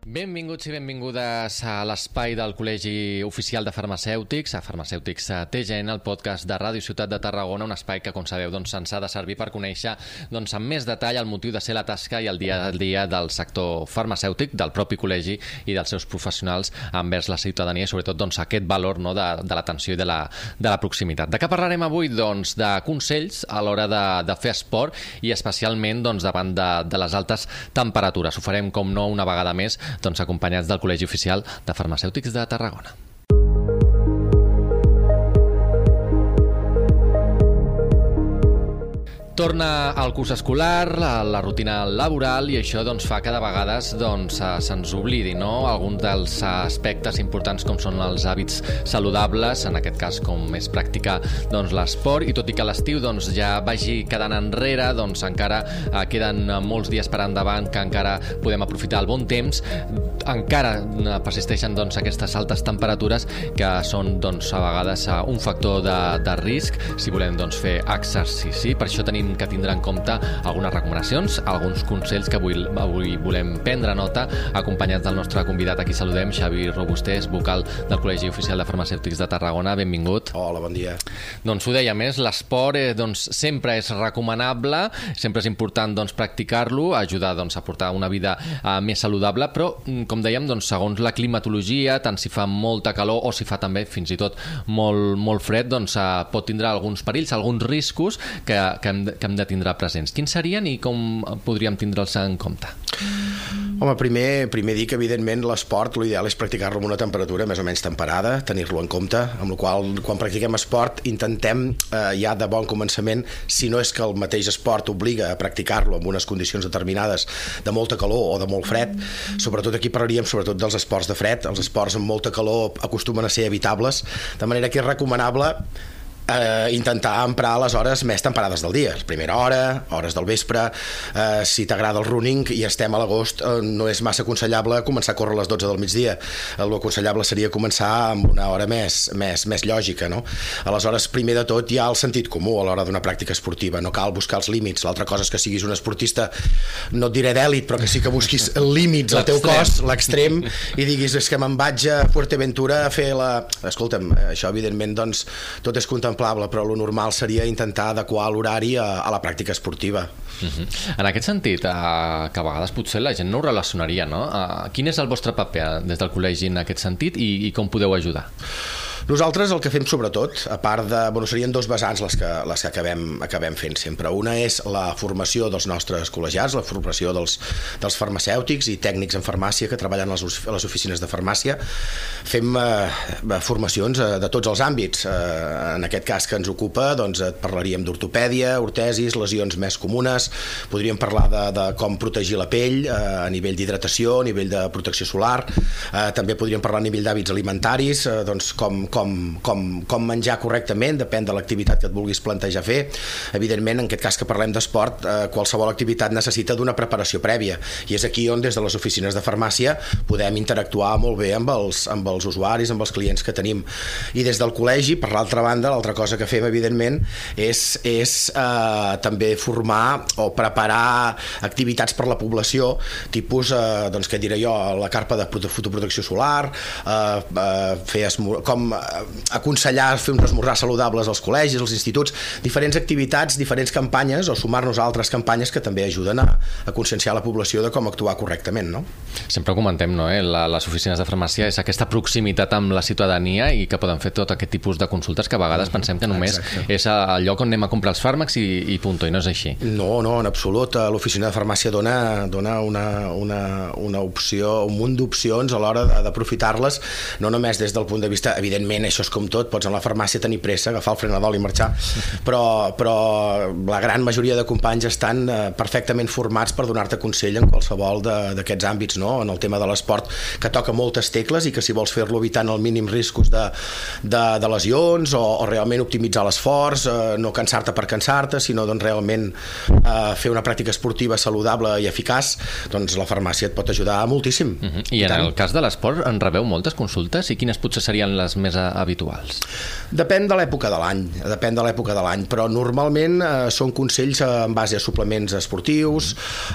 Benvinguts i benvingudes a l'espai del Col·legi Oficial de Farmacèutics, a Farmacèutics TGN, el podcast de Ràdio Ciutat de Tarragona, un espai que, com sabeu, doncs, ens ha de servir per conèixer doncs, amb més detall el motiu de ser la tasca i el dia a dia del sector farmacèutic, del propi col·legi i dels seus professionals envers la ciutadania i, sobretot, doncs, aquest valor no, de, de l'atenció i de la, de la proximitat. De què parlarem avui? Doncs de consells a l'hora de, de fer esport i especialment doncs, davant de, de les altes temperatures. Ho farem, com no, una vegada més doncs, acompanyats del Col·legi Oficial de Farmacèutics de Tarragona. Torna al curs escolar, la, la rutina laboral i això doncs, fa que de vegades doncs, se'ns oblidi no? alguns dels aspectes importants com són els hàbits saludables, en aquest cas com és practicar doncs, l'esport i tot i que l'estiu doncs, ja vagi quedant enrere, doncs encara eh, queden molts dies per endavant que encara podem aprofitar el bon temps, encara eh, persisteixen doncs, aquestes altes temperatures que són doncs, a vegades eh, un factor de, de risc si volem doncs, fer exercici. Per això tenim que tindre en compte algunes recomanacions, alguns consells que avui, avui volem prendre nota, acompanyats del nostre convidat. Aquí saludem, Xavi Robustès, vocal del Col·legi Oficial de Farmacèutics de Tarragona. Benvingut. Hola, bon dia. Doncs ho deia més, l'esport eh, doncs, sempre és recomanable, sempre és important doncs, practicar-lo, ajudar doncs, a portar una vida eh, més saludable, però, mm, com dèiem, doncs, segons la climatologia, tant si fa molta calor o si fa també fins i tot molt, molt fred, doncs, eh, pot tindre alguns perills, alguns riscos que, que hem, que hem de tindre presents. Quins serien i com podríem tindre'ls en compte? Home, primer, primer dir que, evidentment, l'esport, l'ideal és practicar-lo amb una temperatura més o menys temperada, tenir-lo en compte, amb la qual quan practiquem esport intentem eh, ja de bon començament, si no és que el mateix esport obliga a practicar-lo amb unes condicions determinades de molta calor o de molt fred, sobretot aquí parlaríem sobretot dels esports de fred, els esports amb molta calor acostumen a ser evitables, de manera que és recomanable eh, intentar emprar les hores més temperades del dia. Primera hora, hores del vespre, eh, si t'agrada el running i estem a l'agost, eh, no és massa aconsellable començar a córrer a les 12 del migdia. El aconsellable seria començar amb una hora més, més, més lògica. No? Aleshores, primer de tot, hi ha el sentit comú a l'hora d'una pràctica esportiva. No cal buscar els límits. L'altra cosa és que siguis un esportista, no et diré d'èlit, però que sí que busquis límits al teu cos, l'extrem, i diguis, és que me'n vaig a Fuerteventura a fer la... Escolta'm, això evidentment doncs, tot és contemplable, però lo normal seria intentar adequar l'horari a, a la pràctica esportiva. Uh -huh. En aquest sentit, uh, que a vegades potser la gent no ho relacionaria, no? Uh, quin és el vostre paper des del col·legi en aquest sentit i, i com podeu ajudar? Nosaltres el que fem sobretot, a part de... Bueno, serien dos vessants les que, les que acabem, acabem fent sempre. Una és la formació dels nostres col·legiats, la formació dels, dels farmacèutics i tècnics en farmàcia que treballen a les, a les oficines de farmàcia. Fem eh, formacions eh, de tots els àmbits. Eh, en aquest cas que ens ocupa, doncs et parlaríem d'ortopèdia, ortesis, lesions més comunes, podríem parlar de, de com protegir la pell eh, a nivell d'hidratació, a nivell de protecció solar, eh, també podríem parlar a nivell d'hàbits alimentaris, eh, doncs com, com, com, com menjar correctament, depèn de l'activitat que et vulguis plantejar fer. Evidentment, en aquest cas que parlem d'esport, eh, qualsevol activitat necessita d'una preparació prèvia i és aquí on des de les oficines de farmàcia podem interactuar molt bé amb els, amb els usuaris, amb els clients que tenim. I des del col·legi, per l'altra banda, l'altra cosa que fem, evidentment, és, és eh, també formar o preparar activitats per la població, tipus, eh, doncs, què diré jo, la carpa de fotoprotecció solar, eh, eh, fer com aconsellar fer uns esmorzars saludables als col·legis, als instituts, diferents activitats, diferents campanyes o sumar-nos a altres campanyes que també ajuden a, a conscienciar la població de com actuar correctament. No? Sempre comentem, no, eh? La, les oficines de farmàcia és aquesta proximitat amb la ciutadania i que poden fer tot aquest tipus de consultes que a vegades mm -hmm. pensem que només Exacte. és el lloc on anem a comprar els fàrmacs i, i punto, i no és així. No, no, en absolut. L'oficina de farmàcia dona, dona una, una, una opció, un munt d'opcions a l'hora d'aprofitar-les, no només des del punt de vista, evidentment, això és com tot, pots a la farmàcia tenir pressa, agafar el frenadol i marxar, però, però la gran majoria de companys estan eh, perfectament formats per donar-te consell en qualsevol d'aquests àmbits, no? en el tema de l'esport, que toca moltes tecles i que si vols fer-lo evitant el mínim riscos de, de, de lesions o, o realment optimitzar l'esforç, eh, no cansar-te per cansar-te, sinó doncs, realment eh, fer una pràctica esportiva saludable i eficaç, doncs la farmàcia et pot ajudar moltíssim. Uh -huh. I, I en tant. el cas de l'esport en rebeu moltes consultes i quines potser serien les més habituals? Depèn de l'època de l'any, depèn de l'època de l'any, però normalment eh, són consells en base a suplements esportius,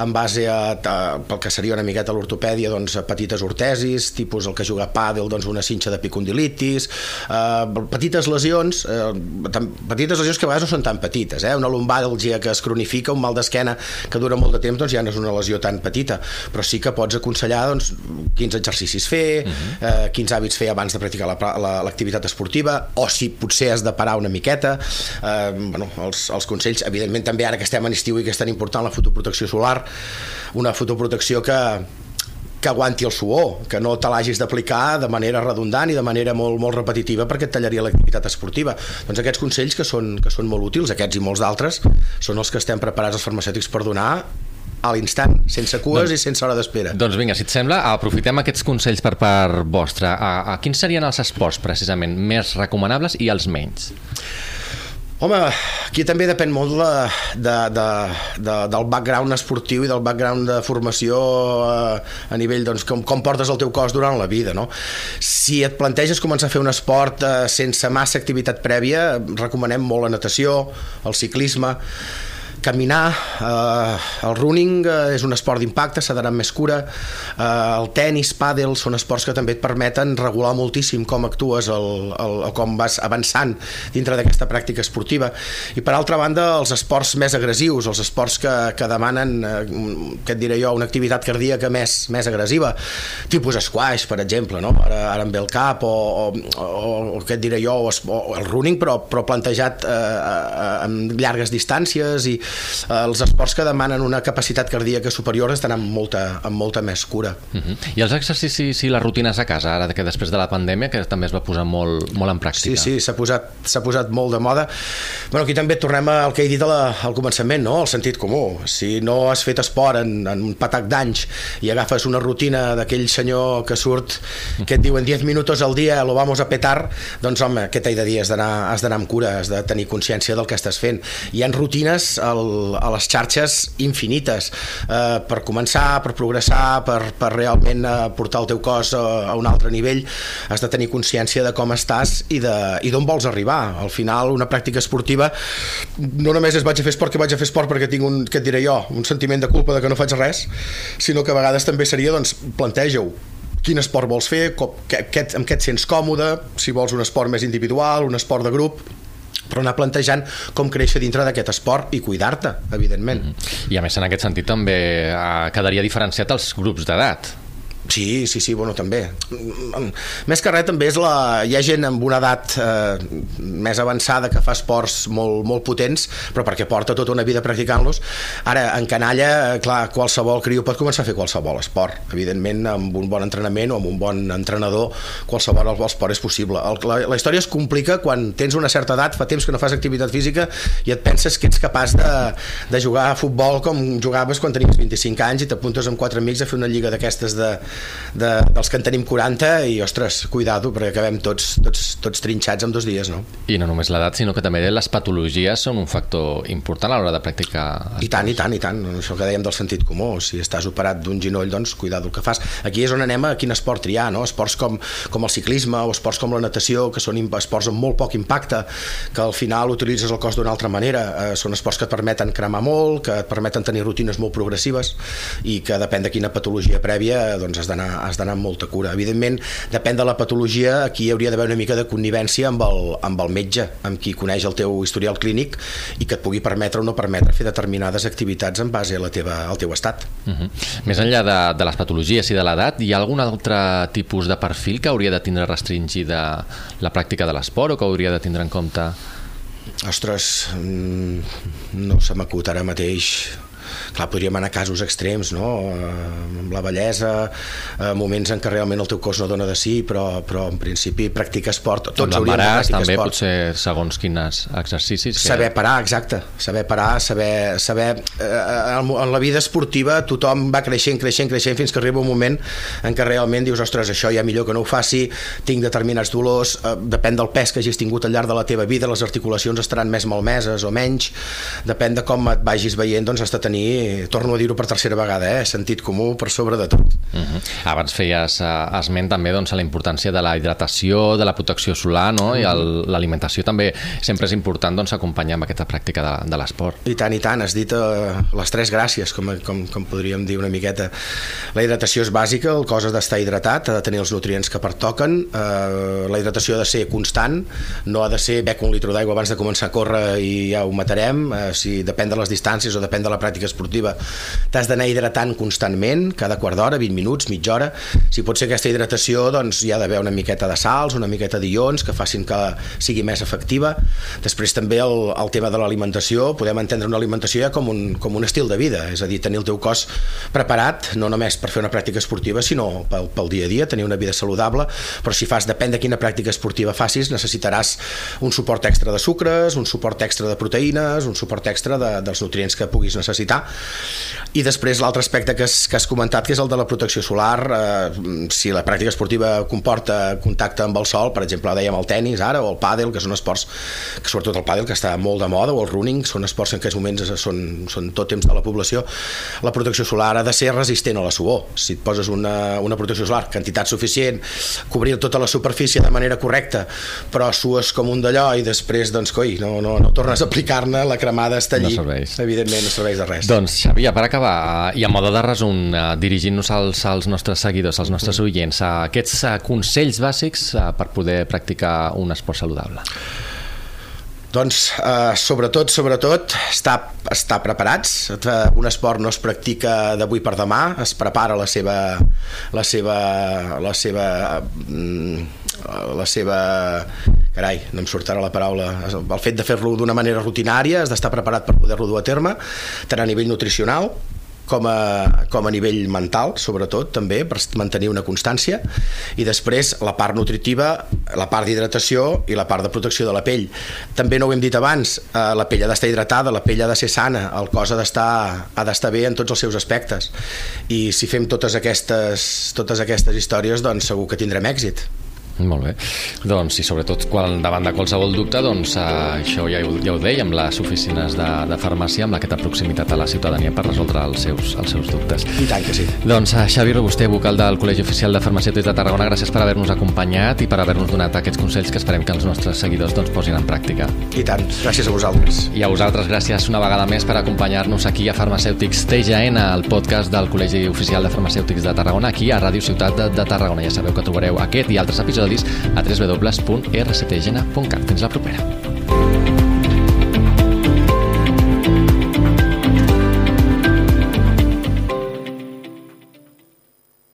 en base a, a pel que seria una miqueta l'ortopèdia, doncs a petites ortesis, tipus el que juga a pàdel, doncs una cinxa de picondilitis, eh, petites lesions, eh, tan, petites lesions que a vegades no són tan petites, eh? una lumbàlgia que es cronifica, un mal d'esquena que dura molt de temps, doncs ja no és una lesió tan petita, però sí que pots aconsellar doncs, quins exercicis fer, uh -huh. eh, quins hàbits fer abans de practicar l'activitat la, la, esportiva, o si potser has de parar una miqueta, eh, bueno, els, els consells, evidentment també ara que estem en estiu i que és tan important la fotoprotecció solar, una fotoprotecció que, que aguanti el suor, que no te l'hagis d'aplicar de manera redundant i de manera molt, molt repetitiva perquè et tallaria l'activitat esportiva. Doncs aquests consells que són, que són molt útils, aquests i molts d'altres, són els que estem preparats els farmacèutics per donar a l'instant, sense cues doncs, i sense hora d'espera. Doncs vinga, si et sembla, aprofitem aquests consells per part vostra. A, a quins serien els esports, precisament, més recomanables i els menys? Home, aquí també depèn molt de, de, de, de, del background esportiu i del background de formació a, eh, a nivell, doncs, com, com portes el teu cos durant la vida, no? Si et planteges començar a fer un esport eh, sense massa activitat prèvia, recomanem molt la natació, el ciclisme, caminar, eh, el running eh, és un esport d'impacte, s'ha d'anar més cura, eh, el tennis, pàdel, són esports que també et permeten regular moltíssim com actues el, el, o com vas avançant dintre d'aquesta pràctica esportiva. I per altra banda, els esports més agressius, els esports que, que demanen, eh, què et diré jo, una activitat cardíaca més, més agressiva, tipus squash, per exemple, no? ara, ara em ve el cap, o, o, o, o què et diré jo, o, o el running, però, però plantejat eh, eh, amb llargues distàncies i, els esports que demanen una capacitat cardíaca superior estan amb molta, amb molta més cura. Uh mhm. -huh. I els exercicis i les rutines a casa, ara que després de la pandèmia, que també es va posar molt, molt en pràctica? Sí, sí, s'ha posat, posat molt de moda. Bueno, aquí també tornem al que he dit la, al començament, no? el sentit comú. Si no has fet esport en, en un patac d'anys i agafes una rutina d'aquell senyor que surt, que et diuen 10 minuts al dia, lo vamos a petar, doncs home, què t'he de dir? Has d'anar amb cura, has de tenir consciència del que estàs fent. Hi ha rutines, el, a les xarxes infinites eh, per començar, per progressar per, per realment eh, portar el teu cos a, a un altre nivell. Has de tenir consciència de com estàs i d'on vols arribar. Al final una pràctica esportiva no només és vaig a fer esport que vaig a fer esport perquè tinc un, què et diré jo, un sentiment de culpa de que no faig res, sinó que a vegades també seria doncs planteja-ho. Quin esport vols fer, com, que, que, amb què et sents còmode, si vols un esport més individual, un esport de grup, però anar plantejant com créixer dintre d'aquest esport i cuidar-te, evidentment. Mm -hmm. I a més, en aquest sentit, també eh, quedaria diferenciat els grups d'edat Sí, sí, sí, bueno, també. Més que res també és la... Hi ha gent amb una edat eh, més avançada que fa esports molt, molt potents, però perquè porta tota una vida practicant-los. Ara, en canalla, eh, clar, qualsevol criu pot començar a fer qualsevol esport. Evidentment, amb un bon entrenament o amb un bon entrenador, qualsevol esport és possible. El, la, la història es complica quan tens una certa edat, fa temps que no fas activitat física i et penses que ets capaç de, de jugar a futbol com jugaves quan tenies 25 anys i t'apuntes amb quatre amics a fer una lliga d'aquestes de, de, dels que en tenim 40 i, ostres, cuidado, perquè acabem tots, tots, tots trinxats en dos dies, no? I no només l'edat, sinó que també les patologies són un factor important a l'hora de practicar esports. I tant, i tant, i tant. Això que dèiem del sentit comú. Si estàs operat d'un ginoll, doncs cuidado el que fas. Aquí és on anem a quin esport triar, no? Esports com, com el ciclisme o esports com la natació, que són esports amb molt poc impacte, que al final utilitzes el cos d'una altra manera. Eh, són esports que et permeten cremar molt, que et permeten tenir rutines molt progressives i que depèn de quina patologia prèvia doncs has has d'anar amb molta cura. Evidentment, depèn de la patologia, aquí hi hauria d'haver una mica de connivència amb el, amb el metge, amb qui coneix el teu historial clínic i que et pugui permetre o no permetre fer determinades activitats en base a la teva, al teu estat. Uh mhm. -huh. Més enllà de, de les patologies i de l'edat, hi ha algun altre tipus de perfil que hauria de tindre restringida la pràctica de l'esport o que hauria de tindre en compte? Ostres, mm, no se m'acut ara mateix clar, podríem anar a casos extrems, no? Eh, amb la bellesa, eh, moments en què realment el teu cos no dona de sí, però, però en principi practicar esport, tots hauríem de practicar també esport. potser segons quins exercicis. Que... Saber parar, exacte, saber parar, saber... saber eh, en la vida esportiva tothom va creixent, creixent, creixent fins que arriba un moment en què realment dius, ostres, això ja millor que no ho faci, tinc determinats dolors, eh, depèn del pes que hagis tingut al llarg de la teva vida, les articulacions estaran més malmeses o menys, depèn de com et vagis veient, doncs has de tenir tenir, torno a dir-ho per tercera vegada, eh, sentit comú per sobre de tot. Uh -huh. Abans feies uh, esment també doncs, a la importància de la hidratació, de la protecció solar, no? Uh -huh. i l'alimentació també sempre és important doncs, acompanyar amb aquesta pràctica de, de l'esport. I tant, i tant, has dit uh, les tres gràcies, com, com, com podríem dir una miqueta. La hidratació és bàsica, el cos ha d'estar hidratat, ha de tenir els nutrients que pertoquen, uh, la hidratació ha de ser constant, no ha de ser bec un litre d'aigua abans de començar a córrer i ja ho matarem, uh, si depèn de les distàncies o depèn de la pràctica esportiva, t'has d'anar hidratant constantment, cada quart d'hora, 20 minuts, mitja hora. Si pot ser aquesta hidratació, doncs hi ha d'haver una miqueta de sals, una miqueta d'ions que facin que sigui més efectiva. Després també el, el tema de l'alimentació, podem entendre una alimentació ja com un, com un estil de vida, és a dir, tenir el teu cos preparat, no només per fer una pràctica esportiva, sinó pel, pel dia a dia, tenir una vida saludable, però si fas, depèn de quina pràctica esportiva facis, necessitaràs un suport extra de sucres, un suport extra de proteïnes, un suport extra de, dels nutrients que puguis necessitar. I després l'altre aspecte que has, que has comentat, que és el de la protecció solar, eh, si la pràctica esportiva comporta contacte amb el sol, per exemple, dèiem el tennis ara, o el pàdel, que són esports, que sobretot el pàdel, que està molt de moda, o el running, són esports en aquests moments són, són tot temps de la població, la protecció solar ha de ser resistent a la suor. Si et poses una, una protecció solar, quantitat suficient, cobrir tota la superfície de manera correcta, però sues com un d'allò i després, doncs, coi, no, no, no tornes a aplicar-ne, la cremada està allí. No serveix. Evidentment, no serveix de res. Doncs, Xavier, per acabar, i a moda de resum, eh, dirigint-nos als, als nostres seguidors, als nostres oients, a aquests eh, consells bàsics eh, per poder practicar un esport saludable. Doncs, eh, sobretot, sobretot, estar, estar preparats. Un esport no es practica d'avui per demà, es prepara la seva, la seva, la seva, la seva carai, no em sortirà la paraula, el fet de fer-lo d'una manera rutinària, has d'estar preparat per poder-lo dur a terme, tant a nivell nutricional com a, com a nivell mental, sobretot, també, per mantenir una constància, i després la part nutritiva, la part d'hidratació i la part de protecció de la pell. També no ho hem dit abans, eh, la pell ha d'estar hidratada, la pell ha de ser sana, el cos ha d'estar bé en tots els seus aspectes. I si fem totes aquestes, totes aquestes històries, doncs segur que tindrem èxit. Molt bé. Doncs, i sobretot quan davant de qualsevol dubte, doncs eh, això ja ho, ja ho dèiem, les oficines de, de farmàcia amb aquesta proximitat a la ciutadania per resoldre els seus, els seus dubtes. I tant que sí. Doncs eh, Xavi Robuster, vocal del Col·legi Oficial de Farmacèutics de Tarragona, gràcies per haver-nos acompanyat i per haver-nos donat aquests consells que esperem que els nostres seguidors doncs, posin en pràctica. I tant, gràcies a vosaltres. I a vosaltres, gràcies una vegada més per acompanyar-nos aquí a Farmacèutics TGN, el podcast del Col·legi Oficial de Farmacèutics de Tarragona, aquí a Ràdio Ciutat de, de Tarragona. Ja sabeu que trobareu aquest i altres episodis a www.rctgena.cat. Fins la propera.